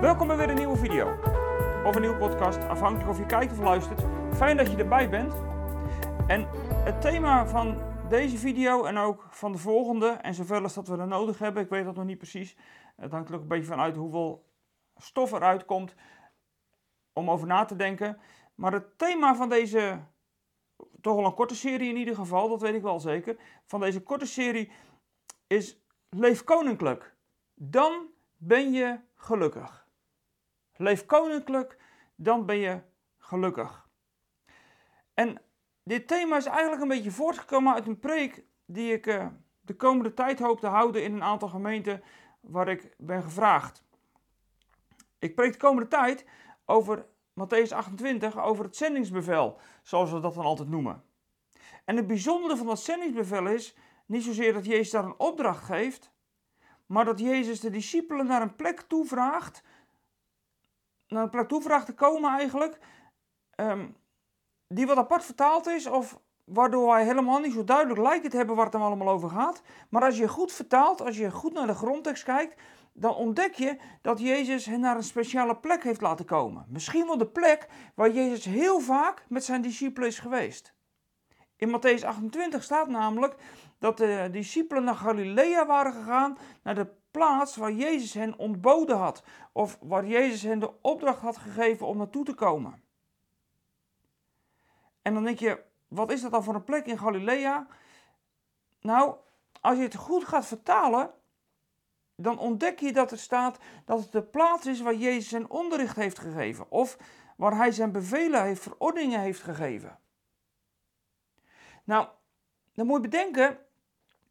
Welkom bij weer een nieuwe video. Of een nieuwe podcast, afhankelijk of je kijkt of luistert. Fijn dat je erbij bent. En het thema van deze video en ook van de volgende, en zoveel als dat we er nodig hebben, ik weet dat nog niet precies. Het hangt er ook een beetje vanuit hoeveel stof eruit komt om over na te denken. Maar het thema van deze, toch wel een korte serie in ieder geval, dat weet ik wel zeker. Van deze korte serie is Leef Koninklijk. Dan ben je gelukkig. Leef koninklijk, dan ben je gelukkig. En dit thema is eigenlijk een beetje voortgekomen uit een preek die ik uh, de komende tijd hoop te houden in een aantal gemeenten waar ik ben gevraagd. Ik preek de komende tijd over Matthäus 28, over het zendingsbevel, zoals we dat dan altijd noemen. En het bijzondere van dat zendingsbevel is niet zozeer dat Jezus daar een opdracht geeft, maar dat Jezus de discipelen naar een plek toe vraagt, naar toe vraagt te komen eigenlijk, um, die wat apart vertaald is, of waardoor wij helemaal niet zo duidelijk lijken te hebben waar het allemaal over gaat. Maar als je goed vertaalt, als je goed naar de grondtekst kijkt, dan ontdek je dat Jezus hen naar een speciale plek heeft laten komen. Misschien wel de plek waar Jezus heel vaak met zijn discipelen is geweest. In Matthäus 28 staat namelijk dat de discipelen naar Galilea waren gegaan, naar de plaats waar Jezus hen ontboden had, of waar Jezus hen de opdracht had gegeven om naartoe te komen. En dan denk je, wat is dat dan voor een plek in Galilea? Nou, als je het goed gaat vertalen, dan ontdek je dat er staat dat het de plaats is waar Jezus zijn onderricht heeft gegeven, of waar hij zijn bevelen heeft, verordeningen heeft gegeven. Nou, dan moet je bedenken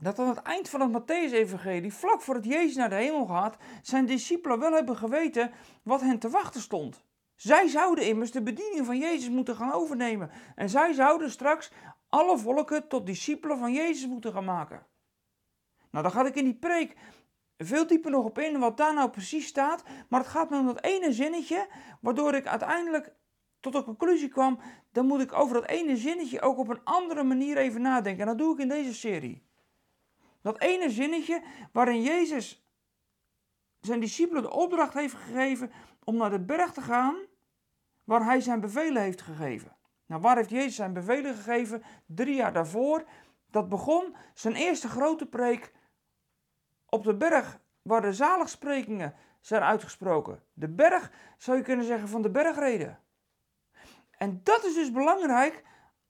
dat aan het eind van het Matthäus-evangelie, vlak voordat Jezus naar de hemel gaat, zijn discipelen wel hebben geweten wat hen te wachten stond. Zij zouden immers de bediening van Jezus moeten gaan overnemen. En zij zouden straks alle volken tot discipelen van Jezus moeten gaan maken. Nou, daar ga ik in die preek veel dieper nog op in wat daar nou precies staat. Maar het gaat me om dat ene zinnetje, waardoor ik uiteindelijk tot de conclusie kwam, dan moet ik over dat ene zinnetje ook op een andere manier even nadenken. En dat doe ik in deze serie. Dat ene zinnetje waarin Jezus zijn discipelen de opdracht heeft gegeven om naar de berg te gaan waar hij zijn bevelen heeft gegeven. Nou, waar heeft Jezus zijn bevelen gegeven? Drie jaar daarvoor. Dat begon zijn eerste grote preek op de berg waar de zaligsprekingen zijn uitgesproken. De berg, zou je kunnen zeggen, van de bergreden. En dat is dus belangrijk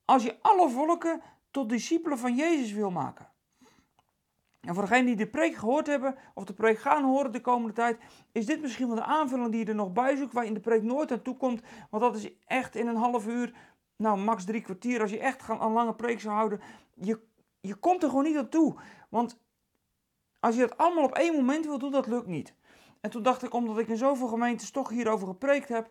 als je alle volken tot discipelen van Jezus wil maken. En voor degenen die de preek gehoord hebben, of de preek gaan horen de komende tijd, is dit misschien wel de aanvulling die je er nog bij zoekt, waar je in de preek nooit aan toe komt. Want dat is echt in een half uur, nou max drie kwartier, als je echt een lange preek zou houden. Je, je komt er gewoon niet aan toe. Want als je het allemaal op één moment wil doen, dat lukt niet. En toen dacht ik, omdat ik in zoveel gemeentes toch hierover gepreekt heb,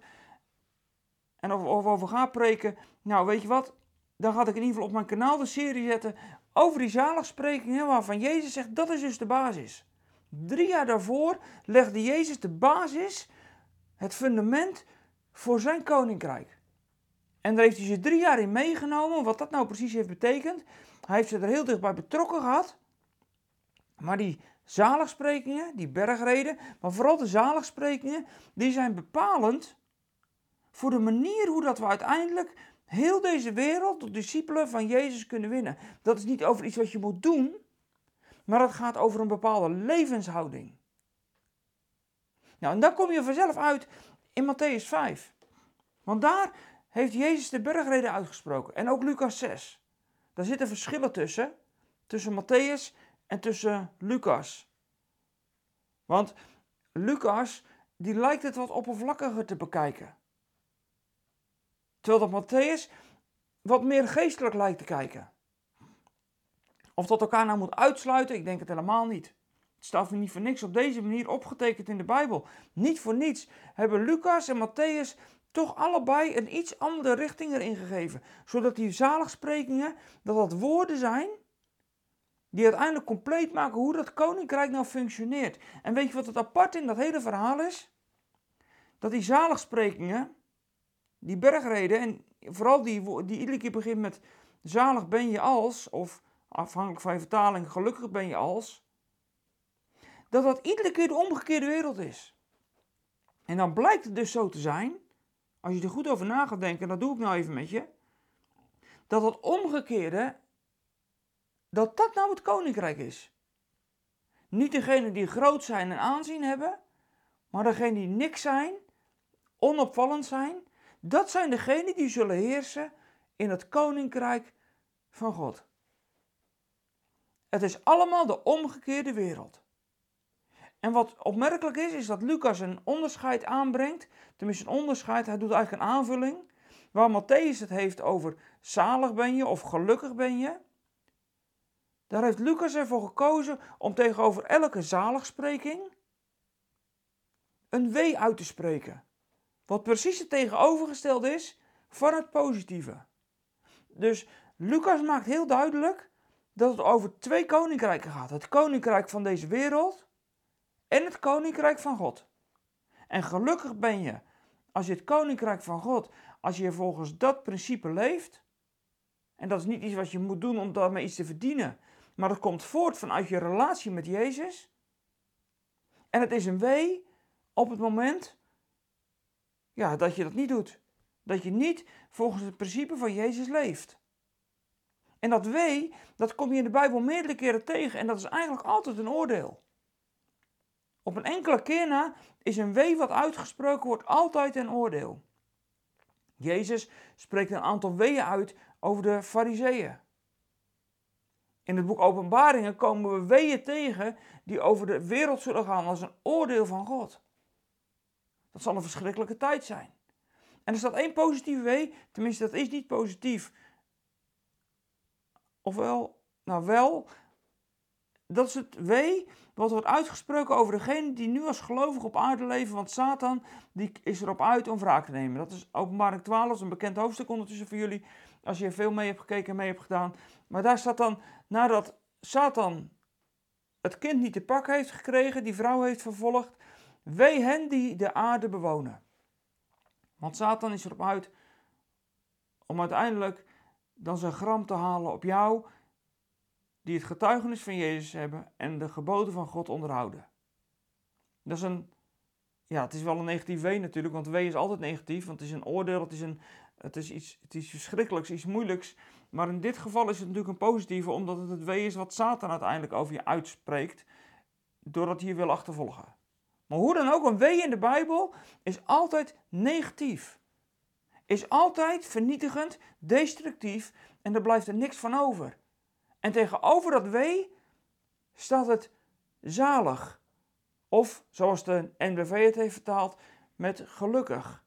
en of over ga preken, nou weet je wat, dan ga ik in ieder geval op mijn kanaal de serie zetten over die zaligsprekingen waarvan Jezus zegt dat is dus de basis. Drie jaar daarvoor legde Jezus de basis, het fundament voor zijn koninkrijk. En daar heeft hij ze drie jaar in meegenomen, wat dat nou precies heeft betekend. Hij heeft ze er heel dichtbij betrokken gehad. Maar die zaligsprekingen, die bergreden, maar vooral de zaligsprekingen, die zijn bepalend voor de manier hoe dat we uiteindelijk heel deze wereld tot discipelen van Jezus kunnen winnen. Dat is niet over iets wat je moet doen, maar het gaat over een bepaalde levenshouding. Nou, en dan kom je vanzelf uit in Matthäus 5. Want daar heeft Jezus de bergreden uitgesproken. En ook Lucas 6. Daar zitten verschillen tussen. Tussen Matthäus en tussen Lucas. Want Lucas, die lijkt het wat oppervlakkiger te bekijken. Terwijl dat Matthäus wat meer geestelijk lijkt te kijken. Of dat elkaar nou moet uitsluiten, ik denk het helemaal niet. Het staat niet voor niks op deze manier opgetekend in de Bijbel. Niet voor niets hebben Lucas en Matthäus toch allebei een iets andere richting erin gegeven. Zodat die zaligsprekingen, dat dat woorden zijn die uiteindelijk compleet maken hoe dat koninkrijk nou functioneert. En weet je wat het apart in dat hele verhaal is? Dat die zaligsprekingen, die bergreden, en vooral die, die iedere keer begint met zalig ben je als, of afhankelijk van je vertaling, gelukkig ben je als, dat dat iedere keer de omgekeerde wereld is. En dan blijkt het dus zo te zijn, als je er goed over na gaat denken, dat doe ik nou even met je, dat het omgekeerde, dat dat nou het koninkrijk is. Niet degene die groot zijn en aanzien hebben, maar degene die niks zijn, onopvallend zijn, dat zijn degenen die zullen heersen in het koninkrijk van God. Het is allemaal de omgekeerde wereld. En wat opmerkelijk is, is dat Lucas een onderscheid aanbrengt. Tenminste, een onderscheid, hij doet eigenlijk een aanvulling. Waar Matthäus het heeft over zalig ben je of gelukkig ben je. Daar heeft Lucas ervoor gekozen om tegenover elke zaligspreking een wee uit te spreken. Wat precies het tegenovergestelde is van het positieve. Dus Lucas maakt heel duidelijk dat het over twee koninkrijken gaat: het koninkrijk van deze wereld en het koninkrijk van God. En gelukkig ben je als je het koninkrijk van God, als je volgens dat principe leeft. En dat is niet iets wat je moet doen om daarmee iets te verdienen, maar dat komt voort vanuit je relatie met Jezus. En het is een wee op het moment ja, dat je dat niet doet. Dat je niet volgens het principe van Jezus leeft. En dat wee, dat kom je in de Bijbel meerdere keren tegen en dat is eigenlijk altijd een oordeel. Op een enkele keer na is een wee wat uitgesproken wordt altijd een oordeel. Jezus spreekt een aantal weeën uit over de fariseeën. In het boek Openbaringen komen we weeën tegen die over de wereld zullen gaan als een oordeel van God. Dat zal een verschrikkelijke tijd zijn. En er staat één positieve wee, tenminste dat is niet positief. Ofwel, nou wel, dat is het wee wat wordt uitgesproken over degene die nu als gelovig op aarde leven. Want Satan die is erop uit om wraak te nemen. Dat is openbaring 12, dat is een bekend hoofdstuk ondertussen voor jullie. Als je er veel mee hebt gekeken en mee hebt gedaan. Maar daar staat dan, nadat Satan het kind niet te pak heeft gekregen, die vrouw heeft vervolgd. Wee hen die de aarde bewonen. Want Satan is erop uit om uiteindelijk dan zijn gram te halen op jou die het getuigenis van Jezus hebben en de geboden van God onderhouden. Dat is een, ja, het is wel een negatief W natuurlijk, want W is altijd negatief, want het is een oordeel, het is, een, het is, iets, het is verschrikkelijks, iets moeilijks. Maar in dit geval is het natuurlijk een positieve, omdat het het W is wat Satan uiteindelijk over je uitspreekt, doordat hij je wil achtervolgen. Maar hoe dan ook, een W in de Bijbel is altijd negatief. Is altijd vernietigend, destructief en er blijft er niks van over. En tegenover dat wee staat het zalig. Of, zoals de NBV het heeft vertaald, met gelukkig.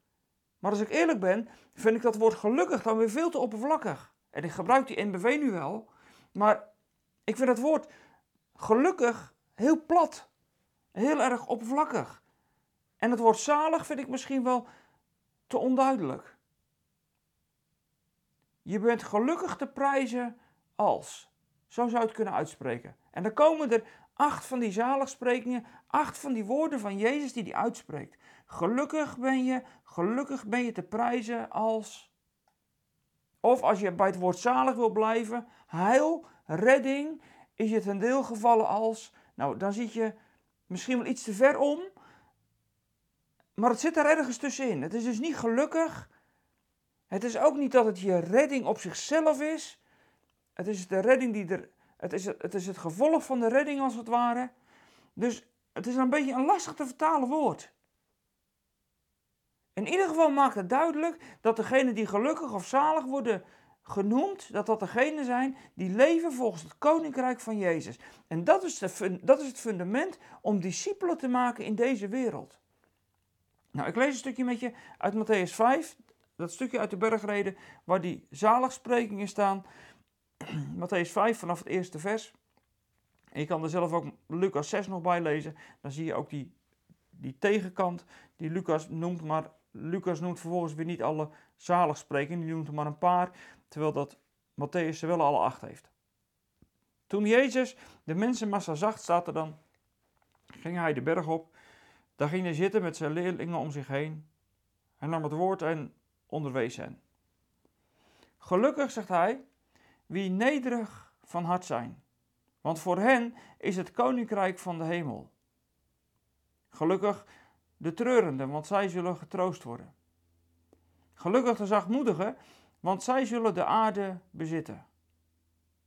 Maar als ik eerlijk ben, vind ik dat woord gelukkig dan weer veel te oppervlakkig. En ik gebruik die NBV nu wel, maar ik vind het woord gelukkig heel plat. Heel erg oppervlakkig. En het woord zalig vind ik misschien wel te onduidelijk. Je bent gelukkig te prijzen als. Zo zou je het kunnen uitspreken. En dan komen er acht van die zaligsprekingen, acht van die woorden van Jezus die hij uitspreekt. Gelukkig ben je, gelukkig ben je te prijzen als. Of als je bij het woord zalig wil blijven, heil, redding, is je ten deel gevallen als. Nou, dan zit je misschien wel iets te ver om, maar het zit er ergens tussenin. Het is dus niet gelukkig. Het is ook niet dat het je redding op zichzelf is. Het is de redding die er. Het is het, het is het gevolg van de redding als het ware. Dus het is een beetje een lastig te vertalen woord. In ieder geval maakt het duidelijk dat degenen die gelukkig of zalig worden genoemd, dat dat degenen zijn die leven volgens het koninkrijk van Jezus. En dat is, de, dat is het fundament om discipelen te maken in deze wereld. Nou, ik lees een stukje met je uit Matthäus 5, dat stukje uit de bergreden waar die zaligsprekingen staan. Matthäus 5 vanaf het eerste vers. En je kan er zelf ook Lucas 6 nog bij lezen. Dan zie je ook die, die tegenkant die Lucas noemt. Maar Lucas noemt vervolgens weer niet alle zaligsprekingen. Die noemt er maar een paar. Terwijl dat Matthäus ze wel alle acht heeft. Toen Jezus de mensenmassa zag, staat er dan, ging hij de berg op. Daar ging hij zitten met zijn leerlingen om zich heen. Hij nam het woord en onderwees hen. Gelukkig, zegt hij, wie nederig van hart zijn, want voor hen is het koninkrijk van de hemel. Gelukkig de treurenden, want zij zullen getroost worden. Gelukkig de zachtmoedigen, want zij zullen de aarde bezitten.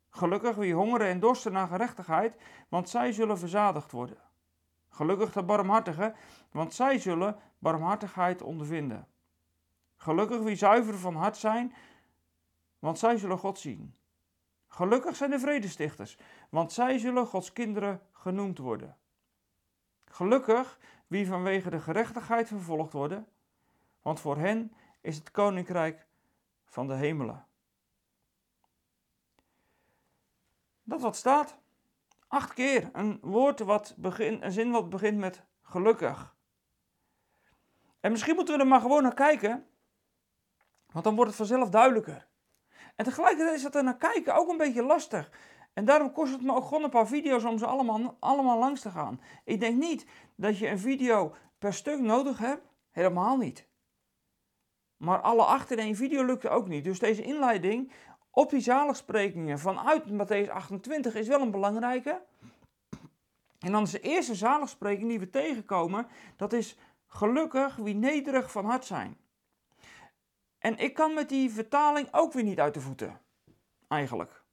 Gelukkig wie hongeren en dorsten naar gerechtigheid, want zij zullen verzadigd worden. Gelukkig de barmhartigen, want zij zullen barmhartigheid ondervinden. Gelukkig wie zuiver van hart zijn, want zij zullen God zien. Gelukkig zijn de vredestichters, want zij zullen Gods kinderen genoemd worden. Gelukkig wie vanwege de gerechtigheid vervolgd worden, want voor hen is het koninkrijk van de hemelen. Dat wat staat. Acht keer een woord wat begint, een zin wat begint met gelukkig. En misschien moeten we er maar gewoon naar kijken, want dan wordt het vanzelf duidelijker. En tegelijkertijd is dat er naar kijken ook een beetje lastig. En daarom kost het me ook gewoon een paar video's om ze allemaal, allemaal langs te gaan. Ik denk niet dat je een video per stuk nodig hebt. Helemaal niet. Maar alle acht in één video lukt ook niet. Dus deze inleiding op die zaligsprekingen vanuit Matthäus 28 is wel een belangrijke. En dan is de eerste zaligspreking die we tegenkomen, dat is gelukkig wie nederig van hart zijn. En ik kan met die vertaling ook weer niet uit de voeten. Eigenlijk.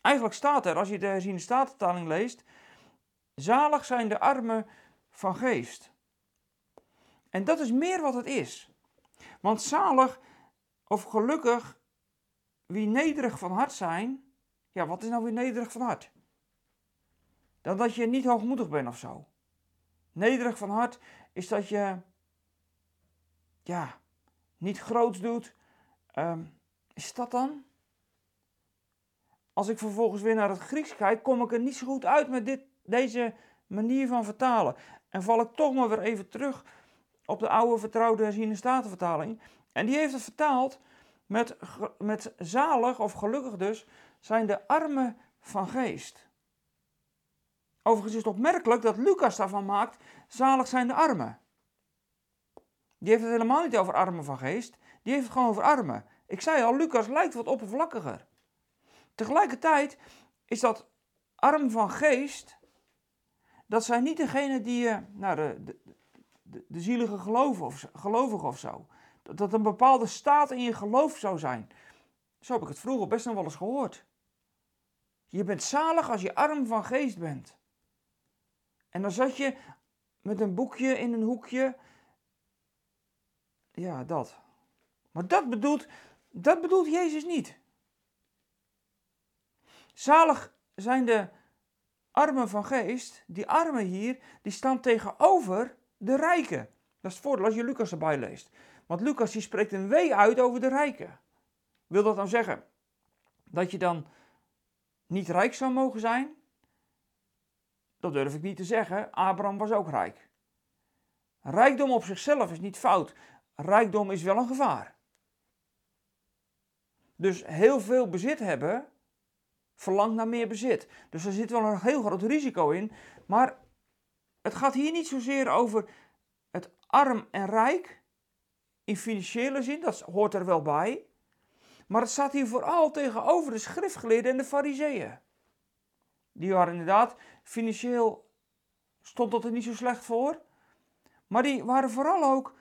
Eigenlijk staat er, als je de herziende statenvertaling leest, zalig zijn de armen van geest. En dat is meer wat het is. Want zalig of gelukkig wie nederig van hart zijn, ja, wat is nou weer nederig van hart? Dan dat je niet hoogmoedig bent of zo. Nederig van hart is dat je, ja, niet groots doet. Um, is dat dan? Als ik vervolgens weer naar het Grieks kijk, kom ik er niet zo goed uit met dit, deze manier van vertalen. En val ik toch maar weer even terug op de oude vertrouwde herziene statenvertaling. En die heeft het vertaald met, met zalig of gelukkig dus zijn de armen van geest. Overigens is het opmerkelijk dat Lucas daarvan maakt, zalig zijn de armen. Die heeft het helemaal niet over armen van geest, die heeft het gewoon over armen. Ik zei al, Lucas lijkt wat oppervlakkiger. Tegelijkertijd is dat arm van geest, dat zijn niet degenen die, uh, nou, de, de, zielige geloven of, gelovigen of zo. Dat dat een bepaalde staat in je geloof zou zijn. Zo heb ik het vroeger best nog wel eens gehoord. Je bent zalig als je arm van geest bent. En dan zat je met een boekje in een hoekje. Ja, dat. Maar dat bedoelt, dat bedoelt Jezus niet. Zalig zijn de armen van geest. Die armen hier, die staan tegenover de rijken. Dat is het voordeel als je Lucas erbij leest. Want Lucas die spreekt een wee uit over de rijken. Wil dat dan zeggen dat je dan niet rijk zou mogen zijn? Dat durf ik niet te zeggen. Abraham was ook rijk. Rijkdom op zichzelf is niet fout. Rijkdom is wel een gevaar. Dus heel veel bezit hebben verlangt naar meer bezit. Dus er zit wel een heel groot risico in. Maar het gaat hier niet zozeer over het arm en rijk in financiële zin, dat hoort er wel bij. Maar het staat hier vooral tegenover de schriftgeleerden en de fariseeën. Die waren inderdaad financieel, stond dat er niet zo slecht voor. Maar die waren vooral ook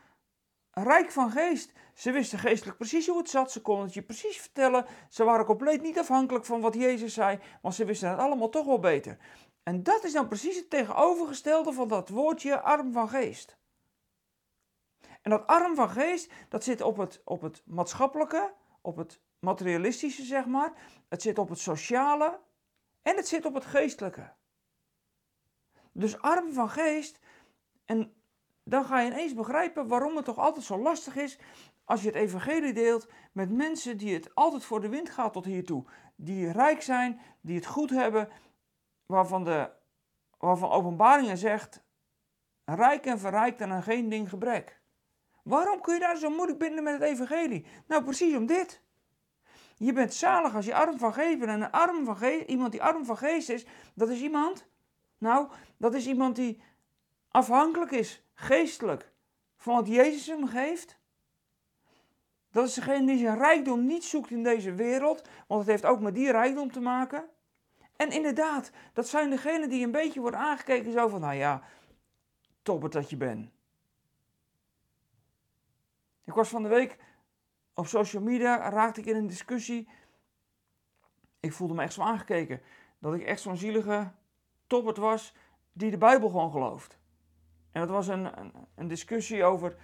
rijk van geest. Ze wisten geestelijk precies hoe het zat. Ze konden het je precies vertellen. Ze waren compleet niet afhankelijk van wat Jezus zei. Want ze wisten het allemaal toch wel beter. En dat is dan precies het tegenovergestelde van dat woordje arm van geest. En dat arm van geest, dat zit op het, op het maatschappelijke, op het materialistische, zeg maar. Het zit op het sociale en het zit op het geestelijke. Dus arm van geest. En dan ga je ineens begrijpen waarom het toch altijd zo lastig is als je het evangelie deelt met mensen die het altijd voor de wind gaat tot hiertoe. Die rijk zijn, die het goed hebben, waarvan, de, waarvan openbaringen zegt, rijk en verrijkt en aan geen ding gebrek. Waarom kun je daar zo moeilijk binden met het evangelie? Nou, precies om dit. Je bent zalig als je arm van bent. En een arm van geest, iemand die arm van geest is, dat is iemand, nou, dat is iemand die afhankelijk is, geestelijk, van wat Jezus hem geeft. Dat is degene die zijn rijkdom niet zoekt in deze wereld, want het heeft ook met die rijkdom te maken. En inderdaad, dat zijn degenen die een beetje worden aangekeken zo van, nou ja, topper dat je bent. Ik was van de week op social media, raakte ik in een discussie. Ik voelde me echt zo aangekeken. Dat ik echt zo'n zielige toppert was die de Bijbel gewoon gelooft. En dat was een, een discussie over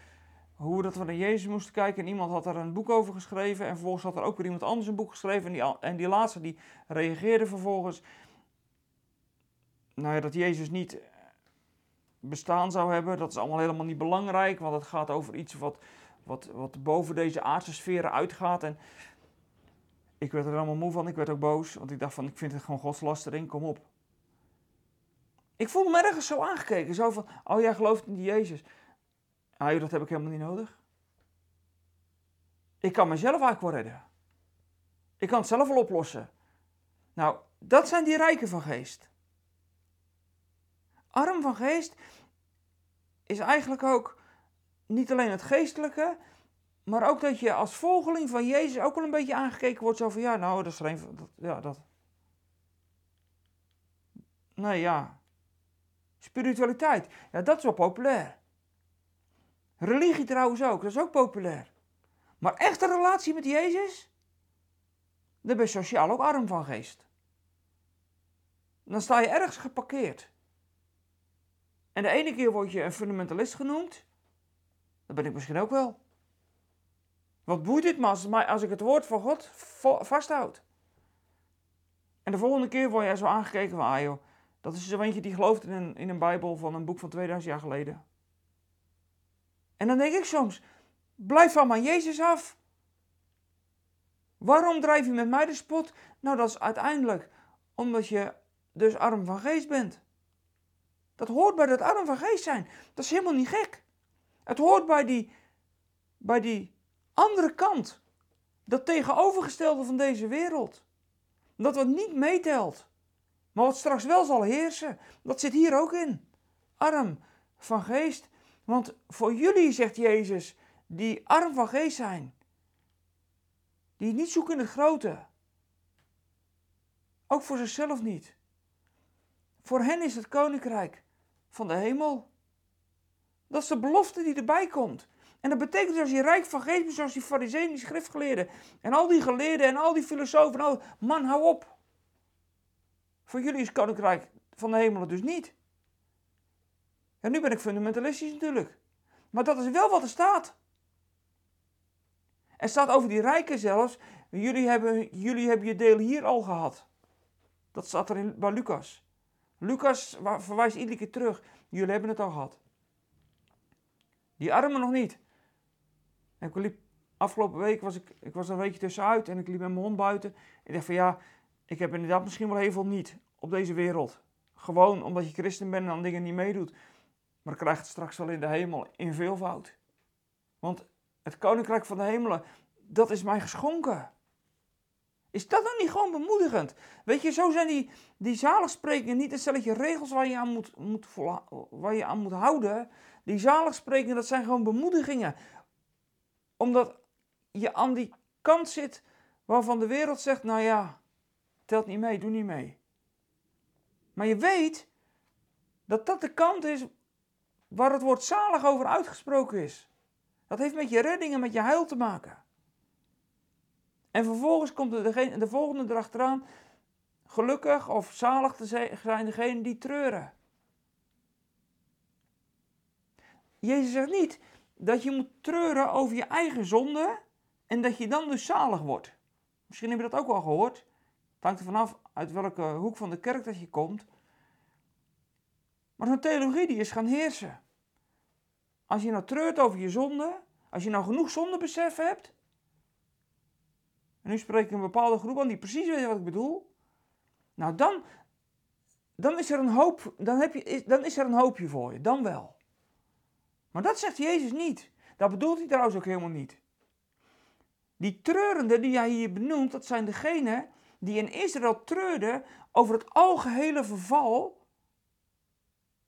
hoe dat we naar Jezus moesten kijken. En iemand had daar een boek over geschreven. En vervolgens had er ook weer iemand anders een boek geschreven. En die, en die laatste die reageerde vervolgens. Nou ja, dat Jezus niet bestaan zou hebben. Dat is allemaal helemaal niet belangrijk. Want het gaat over iets wat, wat, wat boven deze aardse sferen uitgaat. En ik werd er helemaal moe van. Ik werd ook boos. Want ik dacht van, ik vind het gewoon godslastering. Kom op. Ik voelde me ergens zo aangekeken. Zo van, oh jij gelooft in Jezus. Ah dat heb ik helemaal niet nodig. Ik kan mezelf eigenlijk wel redden. Ik kan het zelf wel oplossen. Nou, dat zijn die rijken van geest. Arm van geest is eigenlijk ook niet alleen het geestelijke, maar ook dat je als volgeling van Jezus ook wel een beetje aangekeken wordt. Zo van, ja, nou, dat is. Dat, ja, dat... Nee, ja. Spiritualiteit. Ja, dat is wel populair. Religie trouwens ook, dat is ook populair. Maar echte relatie met Jezus? Dan ben je sociaal ook arm van geest. Dan sta je ergens geparkeerd. En de ene keer word je een fundamentalist genoemd. Dat ben ik misschien ook wel. Wat boeit dit me als, ik het woord van God vasthoud? En de volgende keer word je zo aangekeken van, ah dat is zo eentje die gelooft in een, in een Bijbel van een boek van 2000 jaar geleden. En dan denk ik soms, blijf van mijn Jezus af. Waarom drijf je met mij de spot? Nou, dat is uiteindelijk omdat je dus arm van geest bent. Dat hoort bij dat arm van geest zijn. Dat is helemaal niet gek. Het hoort bij die, bij die andere kant. Dat tegenovergestelde van deze wereld. Dat wat niet meetelt. Maar wat straks wel zal heersen. Dat zit hier ook in. Arm van geest. Want voor jullie, zegt Jezus, die arm van geest zijn. Die niet zoeken in het grote. Ook voor zichzelf niet. Voor hen is het koninkrijk van de hemel. Dat is de belofte die erbij komt. En dat betekent dus als je rijk van geest bent, zoals die fariseeën, die schriftgeleerden. En al die geleerden en al die filosofen. Al, man, hou op. Voor jullie is koninkrijk van de hemel dus niet. En nu ben ik fundamentalistisch natuurlijk. Maar dat is wel wat er staat. Er staat over die rijken zelfs. Jullie hebben, jullie hebben je deel hier al gehad. Dat staat er in, bij Lucas. Lucas verwijst iedere keer terug. Jullie hebben het al gehad. Die armen nog niet. En ik liep, afgelopen week was ik, ik was een weekje tussenuit en ik liep met mijn hond buiten. Ik dacht van ja, ik heb inderdaad misschien wel heel veel niet op deze wereld. Gewoon omdat je christen bent en dan dingen niet meedoet. Maar ik krijg het straks wel in de hemel in veelvoud. Want het koninkrijk van de hemelen, dat is mij geschonken. Is dat dan niet gewoon bemoedigend? Weet je, zo zijn die, die zaligsprekingen niet een stelletje regels waar je aan moet, moet, waar je aan moet houden. Die zaligsprekingen, dat zijn gewoon bemoedigingen. Omdat je aan die kant zit waarvan de wereld zegt, nou ja, telt niet mee, doe niet mee. Maar je weet dat dat de kant is waar het woord zalig over uitgesproken is. Dat heeft met je redding en met je heil te maken. En vervolgens komt er de, de volgende erachteraan. Gelukkig of zalig te zijn degenen die treuren. Jezus zegt niet dat je moet treuren over je eigen zonde en dat je dan dus zalig wordt. Misschien heb je dat ook wel gehoord. Het hangt er vanaf uit welke hoek van de kerk dat je komt. Maar zo'n theologie die is gaan heersen. Als je nou treurt over je zonde, als je nou genoeg zondebesef hebt, en nu spreek ik een bepaalde groep aan die precies weet wat ik bedoel, nou dan, dan, is er een hoop, dan, heb je, dan is er een hoopje voor je, dan wel. Maar dat zegt Jezus niet. Dat bedoelt hij trouwens ook helemaal niet. Die treurenden die hij hier benoemt, dat zijn degenen die in Israël treurden over het algehele verval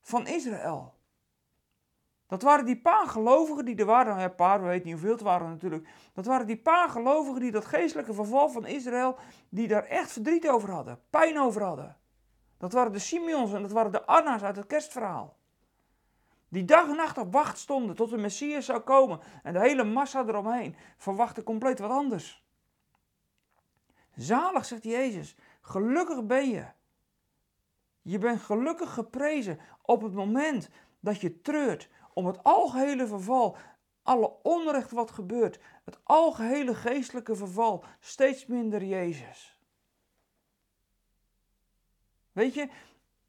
van Israël. Dat waren die paar gelovigen die er waren, ja, paar, we weten niet hoeveel het waren natuurlijk. Dat waren die paar gelovigen die dat geestelijke verval van Israël, die daar echt verdriet over hadden, pijn over hadden. Dat waren de Simeons en dat waren de Anna's uit het kerstverhaal. Die dag en nacht op wacht stonden tot de Messias zou komen en de hele massa eromheen verwachtte compleet wat anders. Zalig, zegt Jezus, gelukkig ben je. Je bent gelukkig geprezen op het moment dat je treurt om het algehele verval, alle onrecht wat gebeurt, het algehele geestelijke verval, steeds minder Jezus. Weet je,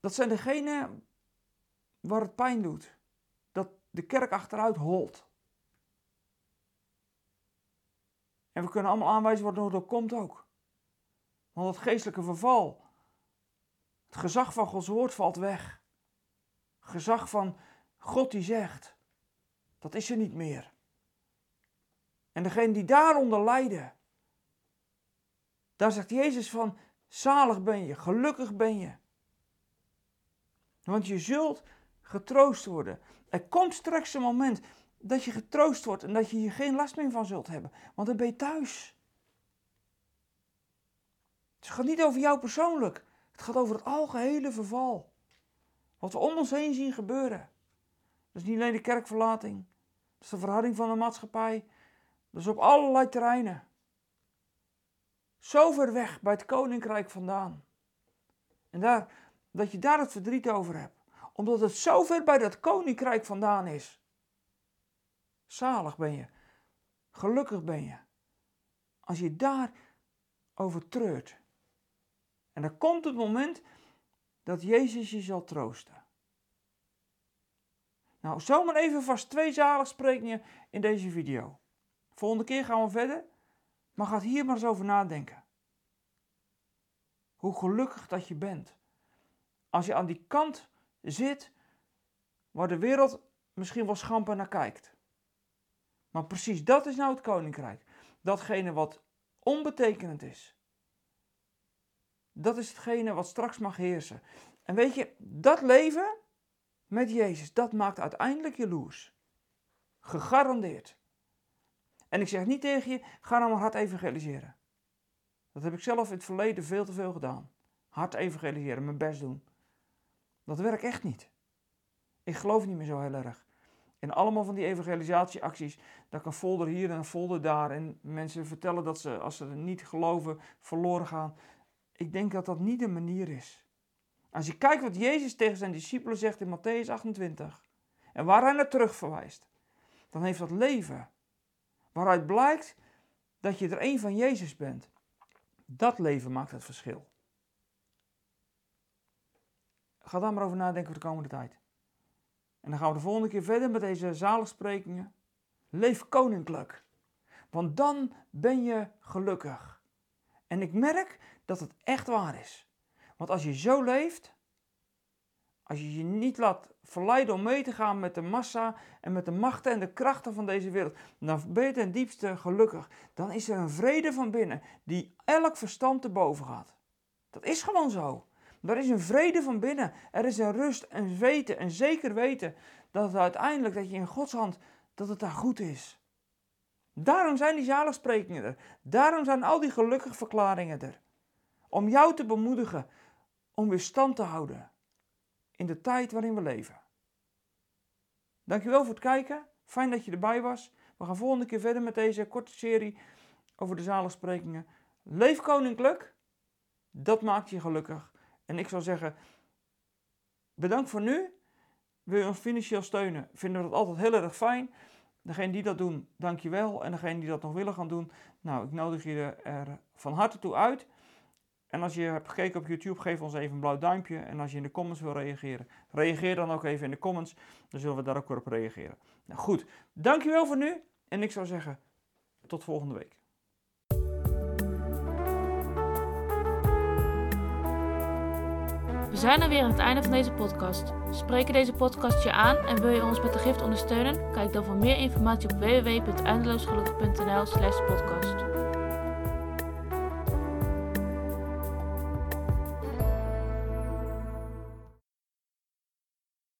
dat zijn degenen waar het pijn doet. Dat de kerk achteruit holt. En we kunnen allemaal aanwijzen waardoor dat komt ook. Want het geestelijke verval, het gezag van Gods woord valt weg. Gezag van God die zegt, dat is er niet meer. En degene die daaronder lijden, daar zegt Jezus van, zalig ben je, gelukkig ben je. Want je zult getroost worden. Er komt straks een moment dat je getroost wordt en dat je hier geen last meer van zult hebben. Want dan ben je thuis. Het gaat niet over jou persoonlijk. Het gaat over het algehele verval. Wat we om ons heen zien gebeuren. Dat is niet alleen de kerkverlating. Dat is de verhouding van de maatschappij. Dat is op allerlei terreinen. Zo ver weg bij het koninkrijk vandaan. En daar, dat je daar het verdriet over hebt. Omdat het zo ver bij dat koninkrijk vandaan is. Zalig ben je. Gelukkig ben je. Als je daar over treurt. En dan komt het moment dat Jezus je zal troosten. Nou, zomaar even vast twee zaligsprekingen in deze video. Volgende keer gaan we verder, maar ga hier maar eens over nadenken. Hoe gelukkig dat je bent. Als je aan die kant zit waar de wereld misschien wel schamper naar kijkt. Maar precies dat is nou het koninkrijk. Datgene wat onbetekenend is. Dat is hetgene wat straks mag heersen. En weet je, dat leven met Jezus, dat maakt uiteindelijk jaloers. Gegarandeerd. En ik zeg niet tegen je, ga nou maar hard evangeliseren. Dat heb ik zelf in het verleden veel te veel gedaan. Hard evangeliseren, mijn best doen. Dat werkt echt niet. Ik geloof niet meer zo heel erg. En allemaal van die evangelisatieacties, dat ik een folder hier en een folder daar. En mensen vertellen dat ze, als ze niet geloven, verloren gaan. Ik denk dat dat niet de manier is. Als je kijkt wat Jezus tegen zijn discipelen zegt in Matthäus 28 en waar hij naar terug verwijst, dan heeft dat leven, waaruit blijkt dat je er een van Jezus bent. Dat leven maakt het verschil. Ga daar maar over nadenken voor de komende tijd. En dan gaan we de volgende keer verder met deze zaligsprekingen. Leef koninklijk. Want dan ben je gelukkig. En ik merk dat het echt waar is. Want als je zo leeft, als je je niet laat verleiden om mee te gaan met de massa en met de machten en de krachten van deze wereld, dan ben je ten diepste gelukkig. Dan is er een vrede van binnen die elk verstand te boven gaat. Dat is gewoon zo. Er is een vrede van binnen. Er is een rust, een weten, een zeker weten dat het uiteindelijk, dat je in Gods hand, dat het daar goed is. Daarom zijn die zaligsprekingen er. Daarom zijn al die gelukkig verklaringen er. Om jou te bemoedigen om weer stand te houden in de tijd waarin we leven. Dankjewel voor het kijken. Fijn dat je erbij was. We gaan volgende keer verder met deze korte serie over de zaligsprekingen. Leef koninklijk. Dat maakt je gelukkig. En ik zou zeggen, bedankt voor nu. Wil je ons financieel steunen? Vinden we dat altijd heel erg fijn. Degene die dat doen, dankjewel. En degene die dat nog willen gaan doen, nou, ik nodig je er van harte toe uit. En als je hebt gekeken op YouTube, geef ons even een blauw duimpje. En als je in de comments wil reageren, reageer dan ook even in de comments. Dan zullen we daar ook weer op reageren. Nou goed, dankjewel voor nu. En ik zou zeggen, tot volgende week. We zijn er weer aan het einde van deze podcast. Spreken deze podcast je aan en wil je ons met de gift ondersteunen? Kijk dan voor meer informatie op www.eindeloosgelukkig.nl slash podcast.